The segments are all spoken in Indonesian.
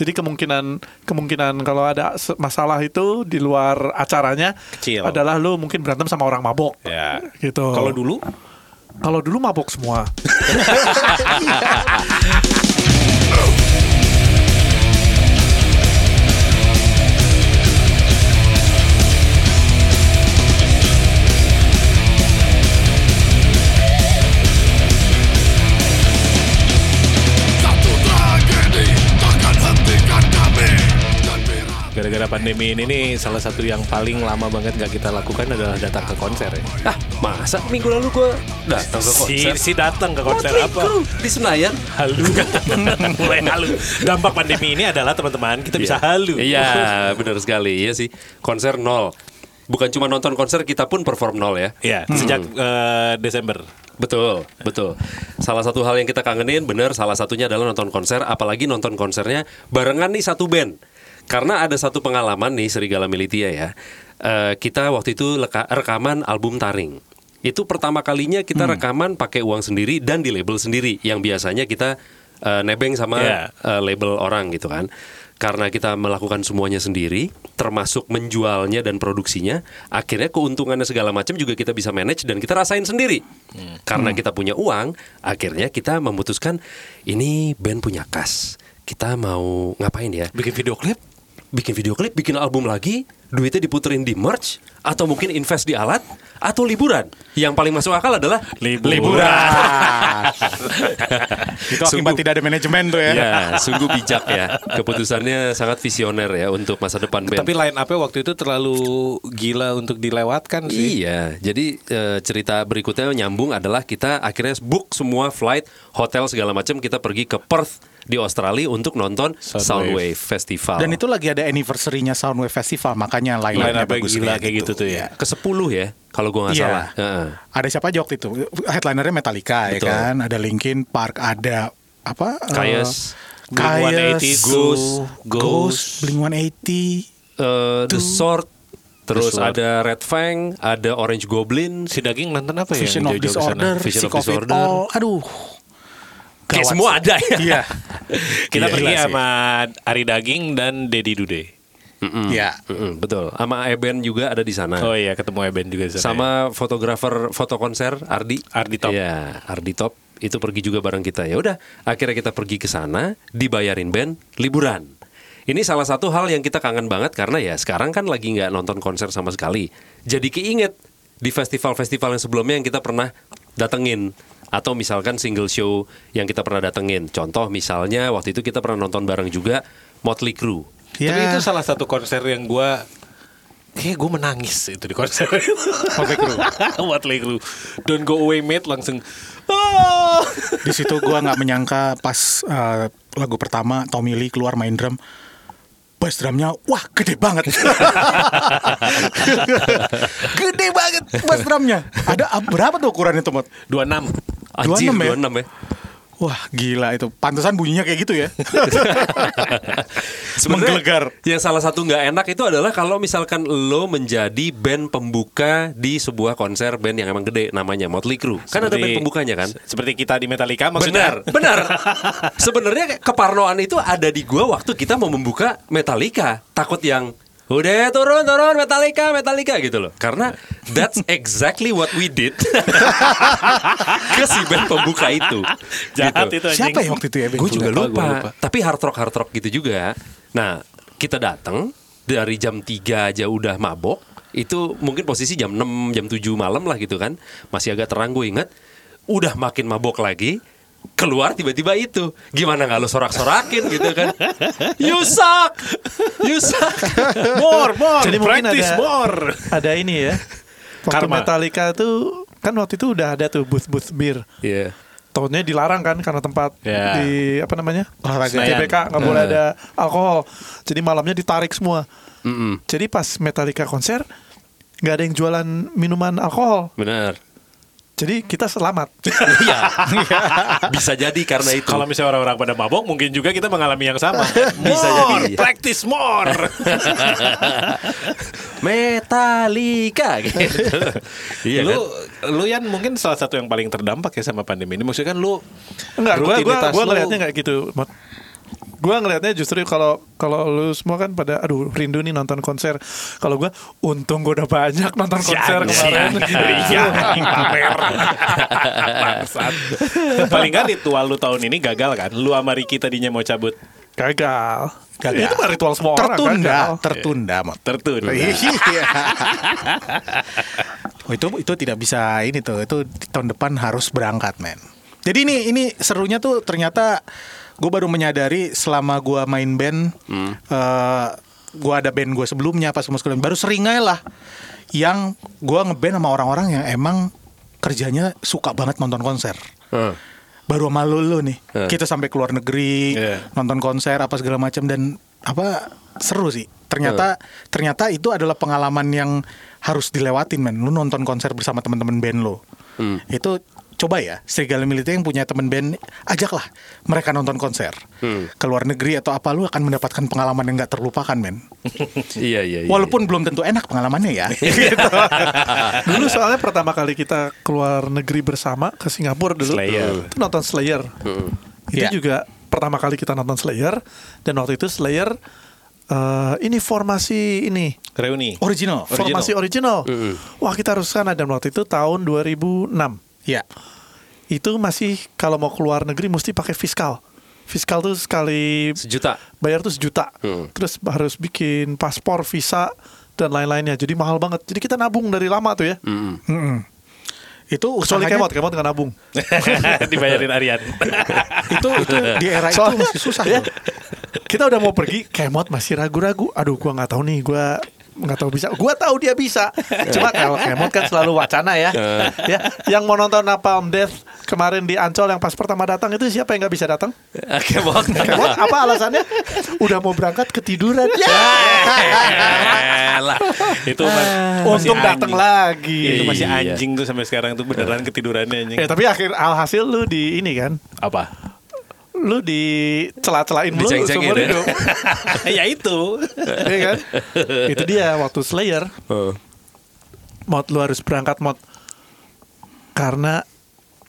Jadi kemungkinan kemungkinan kalau ada masalah itu di luar acaranya Kecil. adalah lu mungkin berantem sama orang mabok. Ya. Gitu. Kalau dulu kalau dulu mabok semua. pandemi ini nih salah satu yang paling lama banget gak kita lakukan adalah datang ke konser ya. Ah, masa minggu lalu gue datang ke Si, konser? si datang ke konser apa? Di Senayan. Halu Mulai halu Dampak pandemi ini adalah teman-teman Kita bisa halu Iya, benar sekali. Iya sih. Konser nol. Bukan cuma nonton konser, kita pun perform nol ya. Iya, sejak eh, Desember Betul, betul. Salah satu hal yang kita kangenin, bener, salah satunya adalah nonton konser, apalagi nonton konsernya barengan nih satu band. Karena ada satu pengalaman nih Serigala Militia ya. Eh, kita waktu itu leka- rekaman album Taring. Itu pertama kalinya kita rekaman pakai uang sendiri dan di label sendiri. Yang biasanya kita eh, nebeng sama Iya. eh, label orang gitu kan. Karena kita melakukan semuanya sendiri, termasuk menjualnya dan produksinya, akhirnya keuntungannya segala macam juga kita bisa manage dan kita rasain sendiri. Karena kita punya uang, akhirnya kita memutuskan ini band punya kas. Kita mau ngapain ya? Bikin video klip Bikin video klip, bikin album lagi, duitnya diputerin di merch, atau mungkin invest di alat, atau liburan. Yang paling masuk akal adalah Itu akibat tidak ada manajemen tuh ya. Ya, sungguh bijak ya. Keputusannya sangat visioner ya untuk masa depan band. Tapi line up-nya waktu itu terlalu gila untuk dilewatkan sih Iya, jadi eh, cerita berikutnya nyambung adalah kita akhirnya book semua flight, hotel segala macam kita pergi ke Perth di Australia untuk nonton Soundwave. Soundwave, Festival. Dan itu lagi ada anniversary-nya Soundwave Festival, makanya up-nya bagus gila kayak gitu tuh ya ke 10 ya, kalau gua nggak Iya. salah. Heeh. Ada siapa aja waktu itu? Headlinernya Metallica Betul. ya kan, ada Linkin Park, ada apa? eh, Kayes, Kayes, Blink-182, Ghost, Ghost, Blink-180. eh, The Sword, terus Sword. ada Red Fang, ada Orange Goblin, Si daging nonton apa ya? Vision of jauh-jauh ke sana? Disorder, Vision of Disorder. All. Aduh. Kayak Gawat semua sih. ada ya. Iya. Kita Iya, pergi sama Ari Daging dan Dedi Dude Iya. Mm-mm, betul. Sama Eben juga ada di sana. Oh iya ketemu Eben juga di sana ya. Sama fotografer foto konser Ardi. Ardi Top. Iya, Ardi Top itu pergi juga bareng kita. Ya udah, akhirnya kita pergi ke sana, dibayarin band, liburan. Ini salah satu hal yang kita kangen banget karena ya sekarang kan lagi nggak nonton konser sama sekali. Jadi keinget di festival-festival yang sebelumnya yang kita pernah datengin atau misalkan single show yang kita pernah datengin. Contoh misalnya waktu itu kita pernah nonton bareng juga Motley Crue. Ya. Tapi itu salah satu konser yang gua Kayak gue menangis itu di konser itu Motley Crue. Motley Crue Don't go away mate langsung "Ah." Di situ gua nggak menyangka pas eh, lagu pertama Tommy Lee keluar main drum. Bass drumnya wah gede banget. gede banget bass drumnya. Ada berapa tuh ukurannya tuh, Mot? 26 Anjir, 26 ya? 26 ya. Wah gila itu. Pantesan bunyinya kayak gitu ya. Menggelegar. Yang salah satu nggak enak itu adalah kalau misalkan lo menjadi band pembuka di sebuah konser band yang emang gede namanya Motley Crue. Kan ada band pembukanya kan? Seperti kita di Metallica maksudnya Benar, benar. Sebenarnya keparnoan itu ada di gua waktu kita mau membuka Metallica. Takut yang udah turun turun Metallica Metallica gitu loh. Karena that's exactly what we did ke si band pembuka itu. Jahat Gitu. itu anjing Siapa ya waktu itu ya? Gue juga lupa, lupa, gua lupa. Tapi hard rock hard rock gitu juga. Nah, kita datang dari jam 3 aja udah mabok. Itu mungkin posisi jam 6, jam 7 malam lah gitu kan. Masih agak terang gue inget. Udah makin mabok lagi. Keluar tiba-tiba itu Gimana gak lo sorak-sorakin gitu kan You suck You suck More more Jadi mungkin Practice ada- more Ada ini ya. Waktu Karma. Metallica tuh kan waktu itu udah ada tuh booth-booth bir. Iya Tahunnya dilarang kan karena tempat Ya. di apa namanya Olahraga. GBK nggak boleh ada alkohol. Jadi malamnya ditarik semua. Mm-mm. Jadi pas Metallica konser nggak ada yang jualan minuman alkohol. Benar Jadi kita selamat. Iya Bisa jadi karena itu Kalau misalnya orang-orang pada mabok Mungkin juga kita mengalami yang sama Bisa More, jadi. Practice more Metallica gitu. Iya lu, kan? lu yang mungkin salah satu yang paling terdampak ya sama pandemi ini. Maksudnya kan lu Enggak, gua gua lu- ngelihatnya nggak gitu. Gua ngelihatnya justru kalau kalau lu semua kan pada aduh rindu nih nonton konser. Kalau gua untung gua udah banyak nonton konser kemarin. Iya, pamer. Bangsat. Paling kan ritual lu tahun ini gagal kan? Lu sama Ricky tadinya mau cabut. Gagal. Gagal. Itu mah ritual semua orang tertunda, gagal. tertunda, Mot. Tertunda. Iya. oh, itu itu tidak bisa ini tuh. Itu tahun depan harus berangkat, men. Jadi ini ini serunya tuh ternyata gue baru menyadari selama gue main band, eh gue ada band gue sebelumnya pas masuk baru seringai lah yang gue ngeband sama orang-orang yang emang kerjanya suka banget nonton konser. Heeh. Baru sama lu, lu nih, Eh. kita sampai keluar negeri, Iya. nonton konser apa segala macam dan apa seru sih. Ternyata ternyata itu adalah pengalaman yang harus dilewatin men. Lu nonton konser bersama teman-teman band lo. Itu coba ya, Serigala Militer yang punya teman band, ajaklah mereka nonton konser. Ke luar negeri atau apa lu akan mendapatkan pengalaman yang nggak terlupakan men. Iya iya. iya. Walaupun belum tentu enak pengalamannya ya. gitu. Dulu soalnya pertama kali kita keluar negeri bersama ke Singapura dulu. Slayer. Itu nonton Slayer. Itu Iya. juga pertama kali kita nonton Slayer dan waktu itu Slayer eh, ini formasi ini Reuni. Original. formasi original. Wah kita harus sana dan waktu itu tahun 2006. Ya. Itu masih kalau mau keluar negeri mesti pakai fiskal. Fiskal tuh sekali sejuta. bayar tuh sejuta. Hmm. Terus harus bikin paspor, visa dan lain-lainnya. Jadi mahal banget. Jadi kita nabung dari lama tuh ya. Mm-mm. Itu Kecuali usahanya kemot, kemot nggak nabung. Dibayarin Aryan. itu, itu di era itu Soalnya- masih susah ya, kita udah mau pergi, kemot masih ragu-ragu. Aduh, gua nggak tahu nih, gua nggak tahu bisa. Gua tahu dia bisa. Cuma kalau kemot kan selalu wacana ya. ya, yang mau nonton Napalm Death kemarin di Ancol yang pas pertama datang itu siapa yang nggak bisa datang? Kemot. Kemot apa alasannya? Udah mau berangkat ketiduran. Ya. Elah. Itu Untung datang lagi. Itu masih Iya. anjing tuh sampai sekarang tuh beneran ketidurannya anjing. Ya, tapi akhir alhasil lu di ini kan, Apa? Lu di celah-celahin mulu Diceng-cengin seumur ya? hidup. ya itu. Iya kan? Itu dia waktu Slayer. Heeh. Mod lu harus berangkat mod karena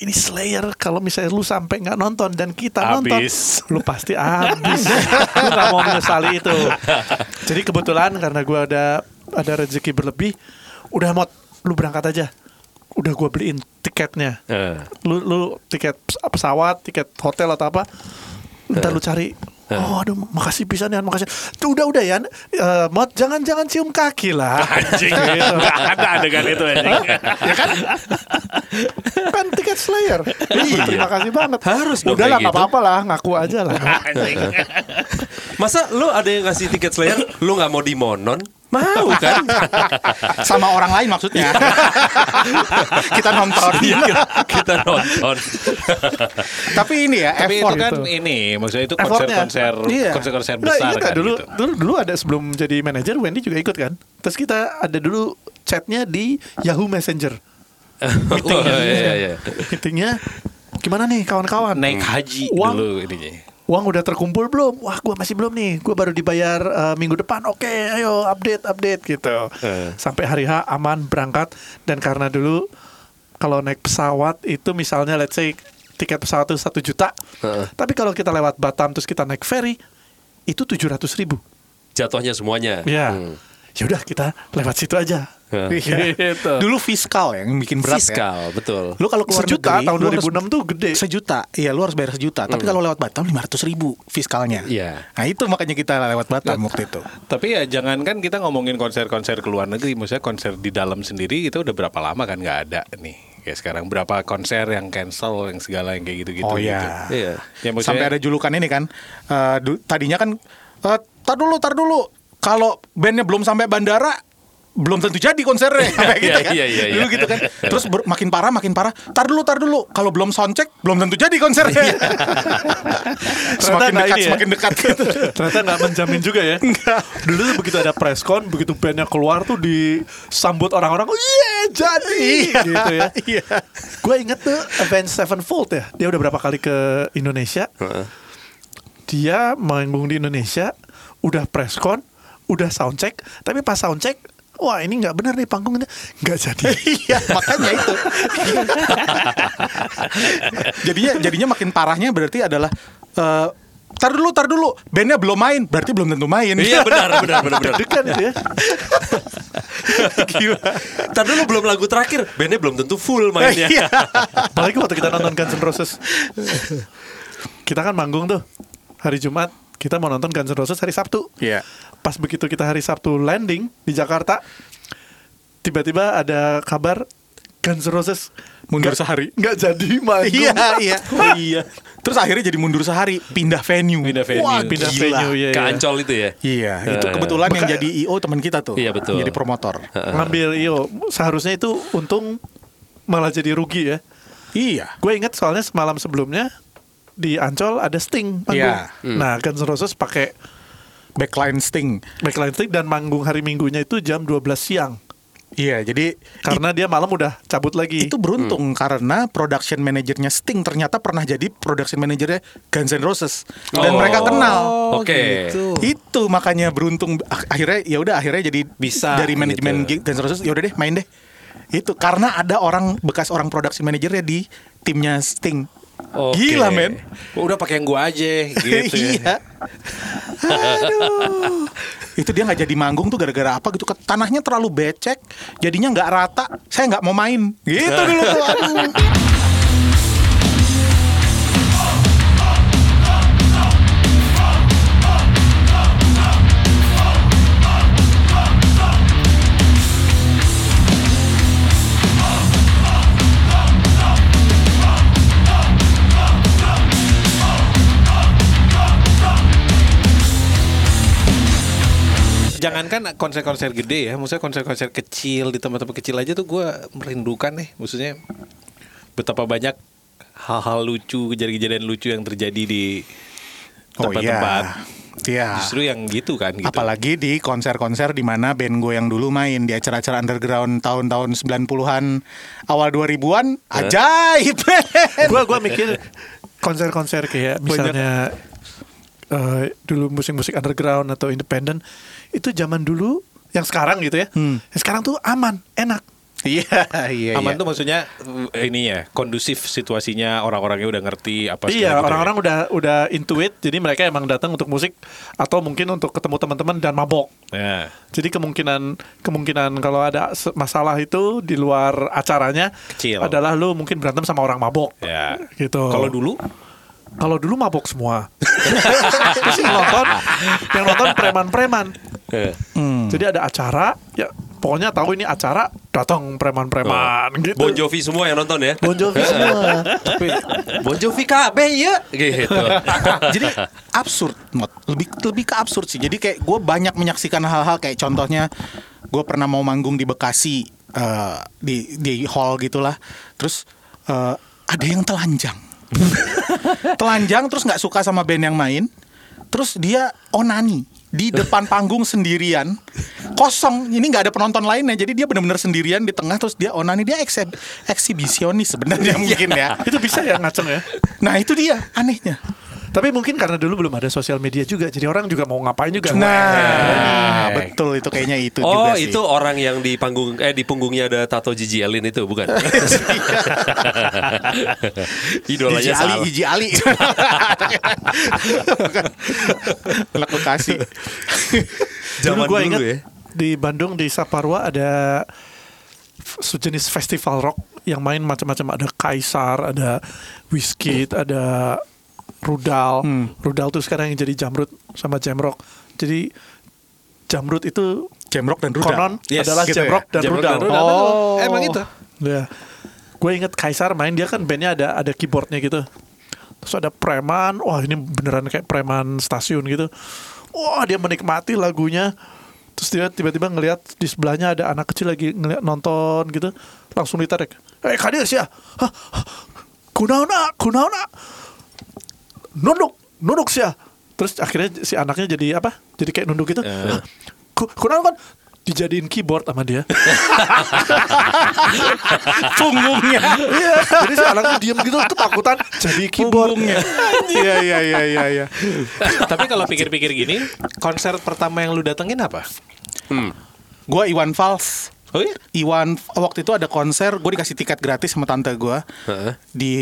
ini Slayer kalau misalnya lu sampai nggak nonton dan kita nonton Abis. lu pasti habis lu nggak mau menyesali itu jadi kebetulan karena gua ada ada rezeki berlebih udah mod lu berangkat aja udah gua beliin tiketnya Eh. lu lu tiket pes- pesawat tiket hotel atau apa ntar lu cari Oh, aduh, makasih pisan ya, makasih. Tuh udah udah ya, Eh, mod jangan jangan cium kaki lah. Anjing. Gitu. Gak ada adegan itu anjing. kan tiket Slayer. Iya. Terima kasih banget. Harus dong Udah lah, nggak gitu. apa-apa lah, ngaku aja lah. Masa lu ada yang ngasih tiket Slayer, lu nggak mau dimonon? Mau kan? sama orang lain maksudnya. kita nonton. Kita nonton. Tapi ini ya Tapi effort itu kan gitu. ini maksudnya itu konser-konser Iya. konser-konser Nah, besar iya nggak? kan dulu, gitu. dulu dulu ada sebelum jadi manajer Wendy juga ikut kan. Terus kita ada dulu chatnya di Yahoo Messenger. Oh, iya, iya. Meetingnya gimana nih kawan-kawan? Naik haji Uang. dulu ininya. Uang udah terkumpul belum? Wah, gua masih belum nih. Gua baru dibayar eh, minggu depan. Oke, ayo update, update gitu. Eh. Sampai hari H aman berangkat dan karena dulu kalau naik pesawat itu misalnya let's say tiket pesawat itu satu juta. Heeh. Tapi kalau kita lewat Batam terus kita naik ferry itu tujuh ratus ribu. Jatuhnya semuanya. Ya, Hmm. Ya udah kita lewat situ aja. Ya. gitu. Dulu fiskal yang bikin berat ya. Fiskal, betul. Lu kalau keluar Sejuta negeri, tahun lu harus 2006 tuh gede. Sejuta, iya lu harus bayar sejuta. Tapi kalau lewat Batam 500 ribu fiskalnya. Iya. Nah itu makanya kita lewat Batam waktu itu. Tapi ya jangan kan kita ngomongin konser-konser ke luar negeri, maksudnya konser di dalam sendiri itu udah berapa lama kan nggak ada nih. Kayak sekarang berapa konser yang cancel yang segala yang kayak gitu-gitu. Oh gitu. iya. Iya. Ya, maksudnya- Sampai ada julukan ini kan. eh, du- tadinya kan eh, tar dulu, tar dulu. Kalau bandnya belum sampai bandara belum tentu jadi konsernya sampai gitu Iya, kan. iya, iya, Dulu iya. gitu kan. Terus ber- makin parah, makin parah. Tar dulu, tar dulu. Kalau belum soundcheck belum tentu jadi konsernya. semakin nggak dekat, ya. semakin dekat gitu. Ternyata nggak menjamin juga ya. Dulu tuh begitu ada press con, begitu bandnya keluar tuh disambut orang-orang, oh iya jadi, gitu ya. Iya. Gue inget tuh Avenged Sevenfold ya, dia udah berapa kali ke Indonesia. Dia manggung di Indonesia, udah press udah soundcheck, tapi pas soundcheck, wah ini nggak benar nih panggungnya, nggak jadi. Iya, makanya itu. jadinya jadinya makin parahnya berarti adalah eh, tar dulu, tar dulu. Bandnya belum main, berarti belum tentu main. Iya benar benar benar benar. Itu ya. Gila. Ntar dulu belum lagu terakhir, bandnya belum tentu full mainnya. Iya. Apalagi waktu kita nonton Guns N' Roses. Kita kan manggung tuh hari Jumat. Kita mau nonton Guns N' Roses hari Sabtu. Iya. Pas begitu kita hari Sabtu landing di Jakarta, tiba-tiba ada kabar Guns N' Roses Mundur nggak- sehari. nggak jadi manggung. Iya, iya. Oh iya. Terus akhirnya jadi mundur sehari, pindah venue. Pindah venue. Wah, Pindah gila. venue ya. Ke Ancol itu ya. Iya, itu Eh, kebetulan yang Beka- jadi IO teman kita tuh. Iya, betul. Jadi promotor. Ngambil iyo, seharusnya itu untung malah jadi rugi ya. Iya. Gue inget soalnya semalam sebelumnya di Ancol ada Sting manggung. Iya. Nah, Guns N' Roses pakai Backline Sting. backline Sting dan manggung hari Minggunya itu jam 12 siang. Iya, jadi Karena dia malam udah cabut lagi. itu beruntung karena production manajernya Sting ternyata pernah jadi production manajernya Guns N' Roses dan Oh. mereka kenal. Oke. gitu. Itu makanya beruntung Ak- akhirnya ya udah akhirnya jadi Bisa, dari manajemen gitu. Guns N' Roses ya udah deh main deh. Itu karena ada orang bekas orang production manajernya di timnya Sting. Oke. Gila men. Oh, udah pakai yang gua aja gitu ya. iya. Aduh. Itu dia nggak jadi manggung tuh gara-gara apa gitu. Tanahnya terlalu becek, jadinya nggak rata. Saya nggak mau main. Gitu dulu tuh. Aduh. Jangankan konser-konser gede ya, maksudnya konser-konser kecil di tempat-tempat kecil aja tuh gua merindukan nih, maksudnya betapa banyak hal-hal lucu, kejadian-kejadian lucu yang terjadi di Oh tempat-tempat. iya. Iya. Justru yang gitu kan gitu. Apalagi di konser-konser di mana band gue yang dulu main di acara-acara underground tahun-tahun 90-an, awal 2000-an, ajaib. Gua gua mikir konser-konser kayak misalnya eh, dulu musik-musik underground atau independen itu zaman dulu yang sekarang gitu ya. Hmm. Yang sekarang tuh aman, enak. Iya, iya, Aman iya. tuh maksudnya eh, ini ya, kondusif situasinya orang-orangnya udah ngerti apa segala iya, gitu ya. orang-orang udah udah intuit, jadi mereka emang datang untuk musik atau mungkin untuk ketemu teman-teman dan mabok. Ya. Jadi kemungkinan kemungkinan kalau ada masalah itu di luar acaranya Kecil. adalah lu mungkin berantem sama orang mabok. Ya. Gitu. Kalau dulu Kalau dulu mabok semua. Terus yang nonton yang nonton preman-preman. Hmm. Jadi ada acara, ya pokoknya tahu ini acara, datang preman-preman gitu. Bon Jovi semua yang nonton ya. Bon Jovi semua. Tapi Bon Jovi KB ya. Gitu. jadi absurd, Mot. lebih lebih ke absurd sih. Jadi kayak gue banyak menyaksikan hal-hal kayak contohnya gue pernah mau manggung di Bekasi eh, di di hall gitulah. Terus eh, ada yang telanjang, telanjang terus nggak suka sama band yang main. Terus dia onani di depan panggung sendirian kosong ini nggak ada penonton lainnya jadi dia benar-benar sendirian di tengah terus dia onani dia eksib eksibisionis sebenarnya mungkin ya itu bisa ya ngaceng ya. nah itu dia anehnya Tapi mungkin karena dulu belum ada sosial media juga, jadi orang juga mau ngapain juga. Nah, betul itu kayaknya itu Oh, juga sih. itu orang yang di panggung eh di punggungnya ada tato Gigi Alin itu bukan? Idolanya Gigi Ali, salah. Gigi Ali. Anak Bekasi. Zaman gua dulu ingat ya. di Bandung di Saparwa ada sejenis festival rock yang main macam-macam ada Kaisar, ada Wizkid, ada Rudal. Rudal tuh sekarang yang jadi Jamrut sama Jamrock. Jadi Jamrut itu Jamrock dan Rudal. konon Yes, adalah gitu ya. Jamrock dan Jamrock Rudal. dan Rudal. Oh. Emang itu. Ya. Gue inget Kaisar main dia kan bandnya ada ada keyboardnya gitu. Terus ada preman, wah ini beneran kayak preman stasiun gitu. Wah dia menikmati lagunya. Terus dia tiba-tiba ngelihat di sebelahnya ada anak kecil lagi ngeliat nonton gitu. Langsung ditarik. Eh kadir sih ya. Hah? Kunaona, kunaona. Nunduk, nunduk sih ya. Terus akhirnya si anaknya jadi apa? Jadi kayak nunduk gitu. Hah? Ku- Kunaona kan dijadiin keyboard sama dia. Punggungnya. Iya, jadi si anak tuh diem gitu ketakutan jadi keyboard. Punggungnya. Iya, iya, iya, iya, iya. Tapi kalau pikir-pikir gini, konser pertama yang lu datengin apa? Gua Iwan Fals. Oh iya? Iwan waktu itu ada konser, gue dikasih tiket gratis sama tante gue Heeh. di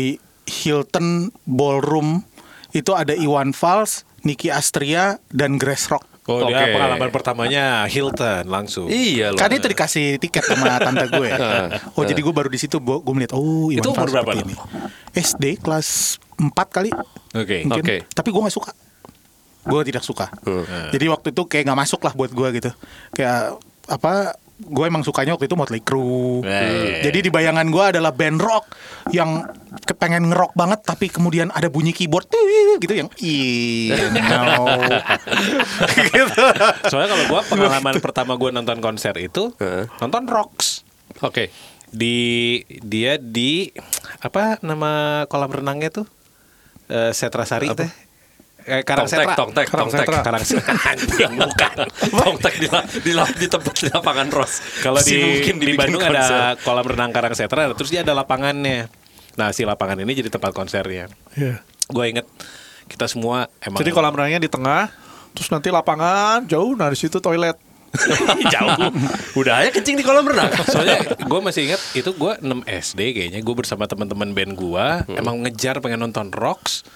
Hilton Ballroom itu ada Iwan Fals, Nicky Astria dan Grace Rock. Oh, dia Oke. pengalaman pertamanya Hilton langsung. Iya loh. Kan itu dikasih tiket sama tante gue. oh jadi gue baru di situ gue melihat oh Iwan Itu Fals berapa seperti ini. SD kelas 4 kali. Oke. Mungkin. Oke. Tapi gue nggak suka. Gue tidak suka. Jadi waktu itu kayak nggak masuk lah buat gue gitu. Kayak apa? Gue emang sukanya waktu itu Motley Crue. Eh. Jadi di bayangan gue adalah band rock yang kepengen ngerok banget tapi kemudian ada bunyi keyboard gitu yang iya no. gitu. Soalnya kalau gua pengalaman pertama gua nonton konser itu nonton Rocks Oke. di dia di apa nama kolam renangnya tuh Eh, Setrasari teh eh, Karang Tongtek, Setra. tongtek, Karang tongtek. Setra. Karang Setra. Anjing, bukan. Tongtek di, la- di, la- di tempat di lapangan Ros. Kalau di, mungkin di Bandung konser. ada kolam renang Karang Setra, terus dia ada lapangannya. Nah si lapangan ini jadi tempat konsernya. Iya. Gue inget kita semua emang Jadi kolam renangnya di tengah, terus nanti lapangan jauh, nah di situ toilet. jauh. Udah aja kencing di kolam renang. Soalnya gue masih inget itu gue 6 SD kayaknya gue bersama teman-teman band gue emang ngejar pengen nonton Rocks.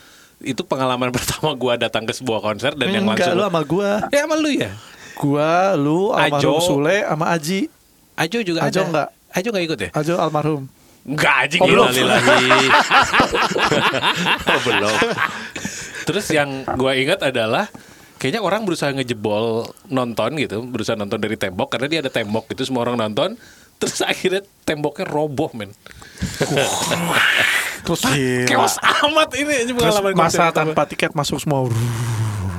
Itu pengalaman pertama gue datang ke sebuah konser dan yang Enggak, langsung lu sama gua. Ya sama lu ya. Gua, lu, almarhum Ajo. Sule, sama Aji. Ajo juga Ajo ada. enggak? Ajo enggak ikut ya? Ajo almarhum. Enggak anjing Oh, belum. Innalillahi. oh belum. Terus yang gue ingat adalah kayaknya orang berusaha ngejebol nonton gitu, berusaha nonton dari tembok karena dia ada tembok gitu semua orang nonton. Terus akhirnya temboknya roboh men. Terus Keos amat ini ini Terus masa tanpa tiket masuk semua.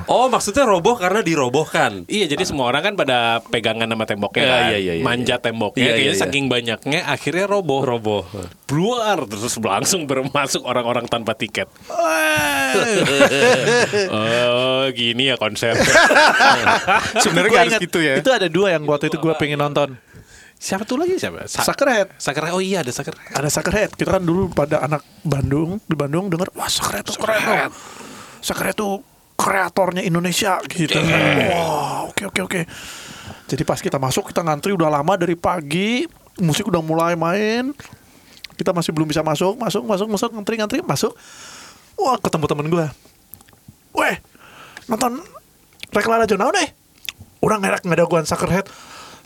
Oh maksudnya roboh karena dirobohkan. Iya jadi semua orang kan pada pegangan sama temboknya Iya, kan, iya, iya, iya, manjat iya. temboknya, Iya, iya, kayaknya iya. saking banyaknya akhirnya roboh. Roboh. Bluar terus langsung bermasuk orang-orang tanpa tiket. oh gini ya konser. Sebenarnya harus ingat, gitu ya. Itu ada dua yang waktu itu gua pengen nonton. Siapa tuh lagi siapa? Sa- Suckerhead. Suckerhead. Oh iya ada Suckerhead. Ada Suckerhead. Kita kan dulu pada anak Bandung di Bandung dengar wah Suckerhead tuh keren tuh. Suckerhead tuh kreatornya Indonesia gitu. Wah, oke oke oke. Jadi pas kita masuk kita ngantri udah lama dari pagi, musik udah mulai main. Kita masih belum bisa masuk, masuk, masuk, masuk, ngantri, ngantri, masuk. Wah, ketemu temen gue. Weh, nonton Reklara Jonau deh. Udah ngerak ngedaguan Suckerhead.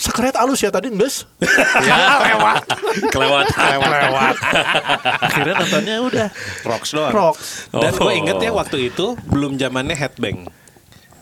Suckerhead alus ya tadi nges. lewat. Kelewatan. lewat. Akhirnya nontonnya udah Rocks doang. Rocks. Dan Oh. gue inget ya waktu itu belum zamannya headbang.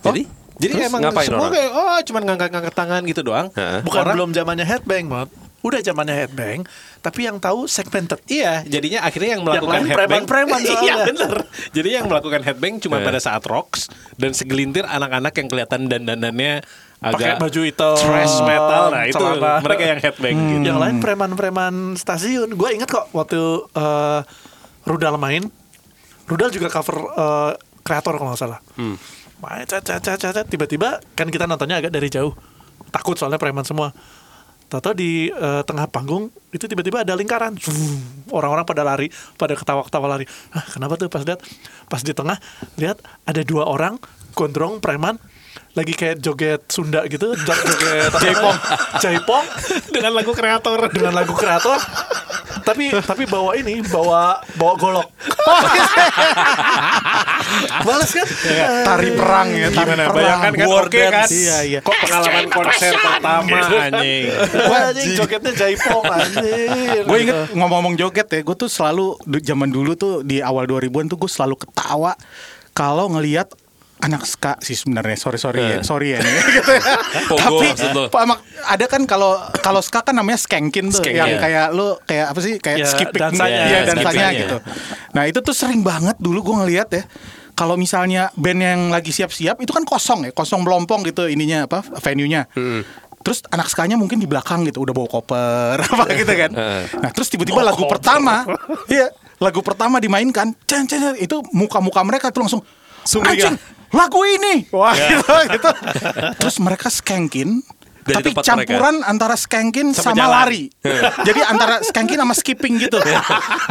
Jadi jadi Terus emang ngapain semua orang? kayak oh cuman ngangkat-ngangkat tangan gitu doang. Bukan Orang- belum zamannya headbang, Mot. Udah zamannya headbang, tapi yang tahu segmented. Iya, jadinya akhirnya yang melakukan lain headbang preman-preman soalnya. Iya bener. Jadi yang melakukan headbang cuma Iya. pada saat rocks dan segelintir anak-anak yang kelihatan dandanannya Pakai agak baju hitam, thrash metal. Nah itu celana. mereka yang headbang gitu. Yang lain preman-preman stasiun. Gue inget kok waktu eh, Rudal main. Rudal juga cover kreator kalau nggak salah. Main cat, cat, cat. tiba-tiba kan kita nontonnya agak dari jauh. Takut soalnya preman semua. Tahu di eh, tengah panggung itu tiba-tiba ada lingkaran. Orang-orang pada lari, pada ketawa-ketawa lari. Hah, kenapa tuh pas lihat? Pas di tengah lihat ada dua orang gondrong preman lagi kayak joget Sunda gitu, jo- joget jaipong, jaipong Dengan lagu kreator. dengan lagu kreator. Tapi tapi bawa ini, bawa bawa golok. Balas kan? Tari perang ya, tari Gimana? perang. Bayangkan kan oke kan? dance. Iya, iya. Kok pengalaman konser pertama anjing. Wah, anjing jogetnya jaipong anjing. Gue inget ngomong-ngomong joget ya, gue tuh selalu zaman dulu tuh di awal 2000-an tuh gue selalu ketawa kalau ngelihat anak ska sih sebenarnya sorry sorry ya sorry ya nih gitu ya. Pogo tapi. Pak, mak- ada kan kalau kalau ska kan namanya skankin tuh Skank, yang iya. kayak lu kayak apa sih kayak Ya, skipping dansanya. iya, Ya, dansanya gitu nah itu tuh sering banget dulu gue ngelihat ya kalau misalnya band yang lagi siap-siap itu kan kosong ya kosong melompong gitu ininya apa venue-nya Terus anak skanya mungkin di belakang gitu udah bawa koper apa gitu kan. Nah, terus tiba-tiba lagu pertama, iya, lagu pertama dimainkan, cen, cen, cen, itu muka-muka mereka tuh langsung Sumringah. anjing, lagu ini. Wah, gitu, gitu. Terus mereka skankin Dari tapi campuran antara skankin Sama sama, jalan. lari. Jadi antara skankin sama skipping gitu.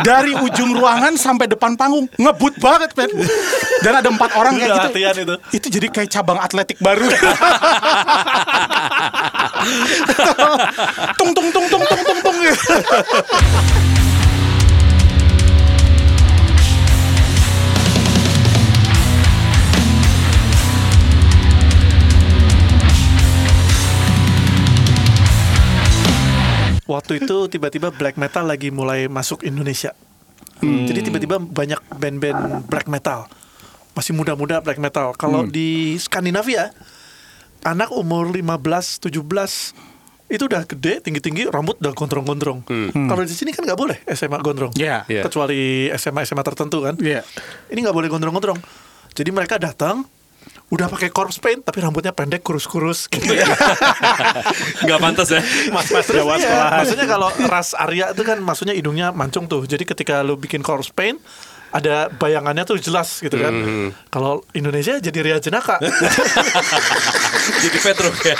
Dari ujung ruangan sampai depan panggung ngebut banget, men. Dan ada empat orang kayak gitu. itu. Itu jadi kayak cabang atletik baru. tung tung tung tung tung tung tung. Waktu itu tiba-tiba black metal lagi mulai masuk Indonesia. Jadi tiba-tiba banyak band-band black metal. Masih muda-muda black metal. Kalau di Skandinavia anak umur 15, 17 itu udah gede, tinggi-tinggi, rambut udah gondrong-gondrong. Kalau di sini kan nggak boleh SMA gondrong. Iya. Iya. Kecuali SMA SMA tertentu kan. Iya. Ini nggak boleh gondrong-gondrong. Jadi mereka datang udah pakai corpse paint tapi rambutnya pendek kurus-kurus gitu ya. Nggak pantas ya. Mas-mas Jawa Maksudnya kalau ras Arya itu kan maksudnya hidungnya mancung tuh. Jadi ketika lu bikin corpse paint ada bayangannya tuh jelas gitu kan. Kalau Indonesia jadi Ria Jenaka. Jadi Petruk ya.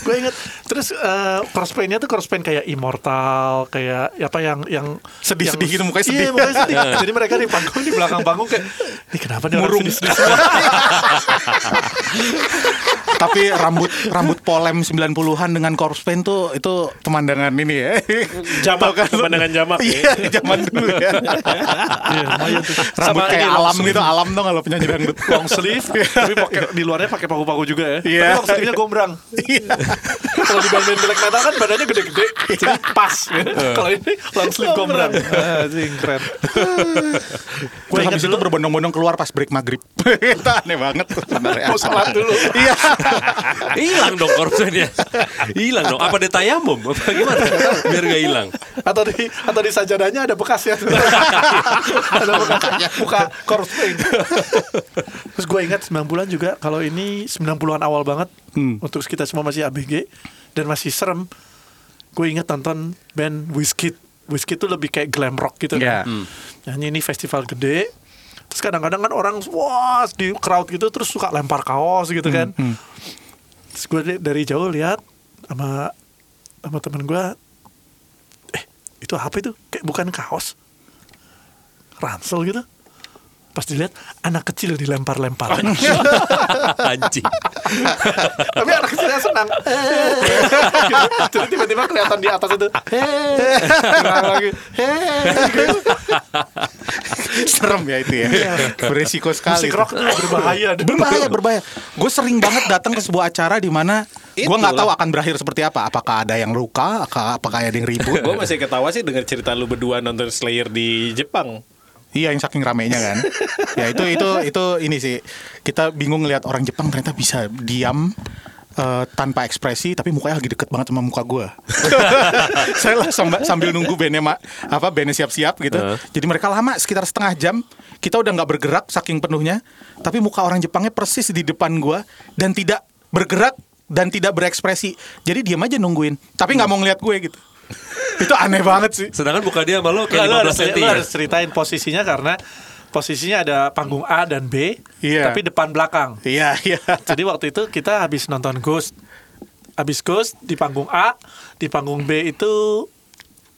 gue inget terus eh, cross paint-nya tuh cross paint kayak immortal kayak apa yang yang Sedih-sedih gitu, mukanya sedih. iya, mukanya sedih jadi mereka di panggung di belakang panggung kayak ini kenapa nih orang Murung. sedih-sedih semua?" Tapi rambut rambut polem 90-an dengan corpse paint tuh itu pemandangan ini ya. Jamak, kan? pemandangan jamak. Iya, zaman dulu ya. Iya, lumayan tuh. Rambut Sama kayak alam gitu, alam dong kalau penyanyi dangdut. long sleeve tapi pakai di luarnya pakai paku-paku juga ya Iya. tapi long sleeve-nya gombrang kalau di band-band black metal kan badannya gede-gede jadi pas kalau ini long sleeve gombrang ah, sing keren gue habis itu berbondong-bondong keluar pas break maghrib. itu aneh banget mau sholat dulu Iya. Hilang dong korupsinya. Hilang dong. Apa dia tayamum? Apa gimana? Biar gak hilang. atau di atau di sajadahnya ada bekasnya ada bekasnya muka corpse paint terus gue ingat 9 bulan juga kalau ini 90-an awal banget untuk kita semua masih ABG dan masih serem gue ingat tonton band Wizkid. Wizkid tuh lebih kayak glam rock gitu Iya. kan nyanyi ini festival gede terus kadang-kadang kan orang wah di crowd gitu terus suka lempar kaos gitu kan. terus gue dari jauh lihat sama sama temen gue eh itu apa itu? Kayak bukan kaos ransel gitu pas dilihat anak kecil dilempar-lempar Anjing. tapi anak kecilnya senang jadi tiba-tiba kelihatan di atas itu lagi. Serem ya itu ya. Beresiko sekali. musik rock berbahaya berbahaya berbahaya gue sering banget datang ke sebuah acara di mana gue nggak tahu akan berakhir seperti apa apakah ada yang luka apakah apakah ada yang ribut Gue masih ketawa sih dengar cerita lu berdua nonton Slayer di Jepang. Iya yang saking ramenya kan. Ya itu itu itu ini sih. Kita bingung lihat orang Jepang ternyata bisa diam eh, tanpa ekspresi tapi mukanya lagi deket banget sama muka gue saya lah sambil, nunggu bandnya mak apa bandnya siap-siap gitu. Jadi mereka lama sekitar setengah jam. Kita udah nggak bergerak saking penuhnya tapi muka orang Jepangnya persis di depan gue dan tidak bergerak dan tidak berekspresi. Jadi diam aja nungguin tapi nggak mau ngeliat gue gitu itu aneh banget sih Sedangkan buka dia sama lo Nggak, lu kayak harus, 15 cm ya. harus ceritain posisinya karena posisinya ada panggung A dan B Iya. tapi depan belakang iya iya Jadi waktu itu kita habis nonton Ghost. Habis Ghost di panggung A, di panggung B itu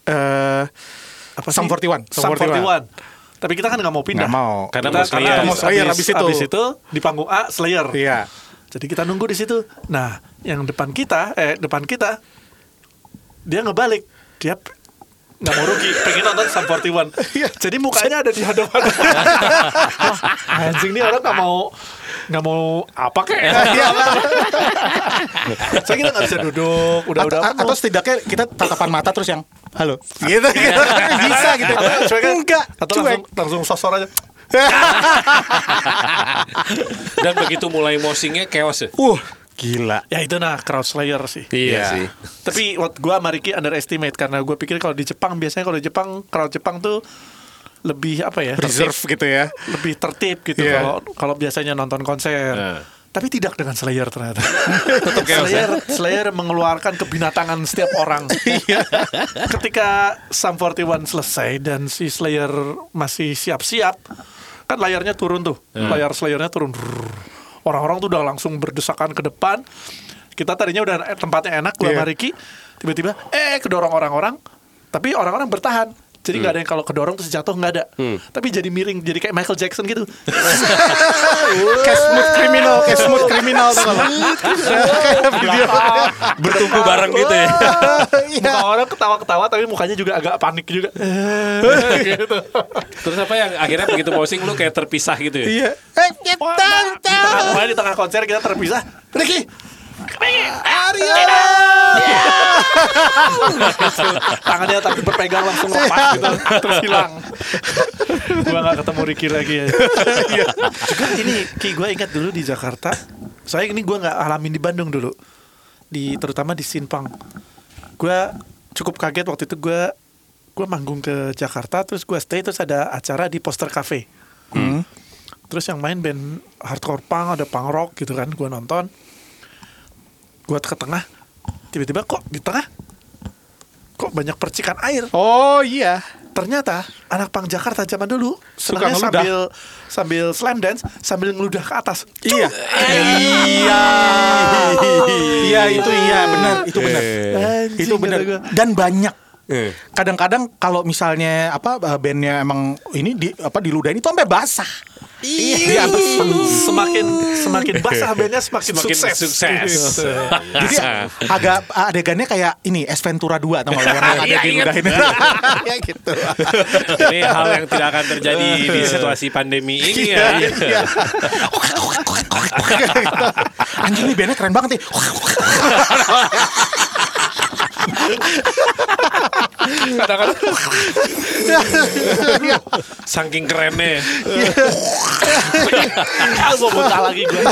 eh apa Sum 41, Sum 41. Tapi kita kan nggak mau pindah. Nggak mau. Karena kita, mau Slayer. karena Mau habis, Slayer habis, habis itu. habis itu di panggung A Slayer. iya Jadi kita nunggu di situ. Nah, yang depan kita, eh depan kita, dia ngebalik. Dia nggak mau rugi, pengen nonton Sum 41. Jadi mukanya ada di hadapan. Anjing nih orang nggak mau nggak mau apa kayak saya kita nggak bisa duduk. Udah atau, udah atau setidaknya kita tatapan mata terus yang halo. Gitu, gitu. bisa gitu. Atau cuek kan? enggak. Atau cuek. langsung langsung sosor aja. Dan begitu mulai mosingnya chaos ya. uh gila ya itu nah crowd slayer sih Iya Iya. sih. Tapi waktu gue sama Ricky underestimate karena gue pikir kalau di Jepang biasanya kalau di Jepang crowd Jepang tuh lebih apa ya reserve tertib, gitu ya lebih tertib gitu Iya. kalau kalau biasanya nonton konser. Nah. Tapi tidak dengan Slayer ternyata. Tetap ya. Slayer, Slayer mengeluarkan kebinatangan setiap orang. Iya. Ketika Sum 41 selesai dan si Slayer masih siap-siap, kan layarnya turun tuh, layar Slayernya turun. Brrr. Orang-orang tuh udah langsung berdesakan ke depan. Kita tadinya udah eh, tempatnya enak, gua Iya. sama Ricky. Tiba-tiba, eh kedorong orang-orang. Tapi orang-orang bertahan. Jadi nggak ada yang kalau kedorong terus jatuh nggak ada. Tapi jadi miring, jadi kayak Michael Jackson gitu. kayak smooth criminal kayak smooth criminal kayak video Bertumpu bareng gitu ya. Muka orang ketawa-ketawa tapi mukanya juga agak panik juga. gitu. Terus apa yang akhirnya begitu mosing lu kayak terpisah gitu ya? iya Wah, pokoknya di tengah konser kita terpisah. Ricky, come Tangannya tapi berpegang langsung lepas gitu terus hilang. gua nggak ketemu Ricky lagi ya. Juga ini Ki gue ingat dulu di Jakarta. Saya ini gua nggak alamin di Bandung dulu. Di terutama di Simpang. Gua cukup kaget waktu itu gua gua manggung ke Jakarta terus gua stay terus ada acara di Poster Cafe. Terus yang main band hardcore punk ada punk rock gitu kan gua nonton. Gua ke tengah tiba-tiba kok di tengah kok banyak percikan air Oh iya. ternyata anak pang Jakarta zaman dulu senangnya sambil sambil slam dance sambil ngeludah ke atas. Iya. Iya. Iya itu iya benar itu benar. Anjing, Itu benar. Dan banyak. Eh. Kadang-kadang kalau misalnya apa eh, bandnya emang ini di apa diludahin itu sampai basah. Iya, sem- semakin semakin basah bandnya semakin, Semakin sukses. sukses. Jadi agak adegannya kayak ini Es Ventura 2 atau yang ada Iya, diludahin. ya gitu. Ini hal yang tidak akan terjadi di situasi pandemi ini ya. Iya. Anjing ini bandnya keren banget nih. Kadang-kadang saking kerennya. Ah, gua muntah lagi gue.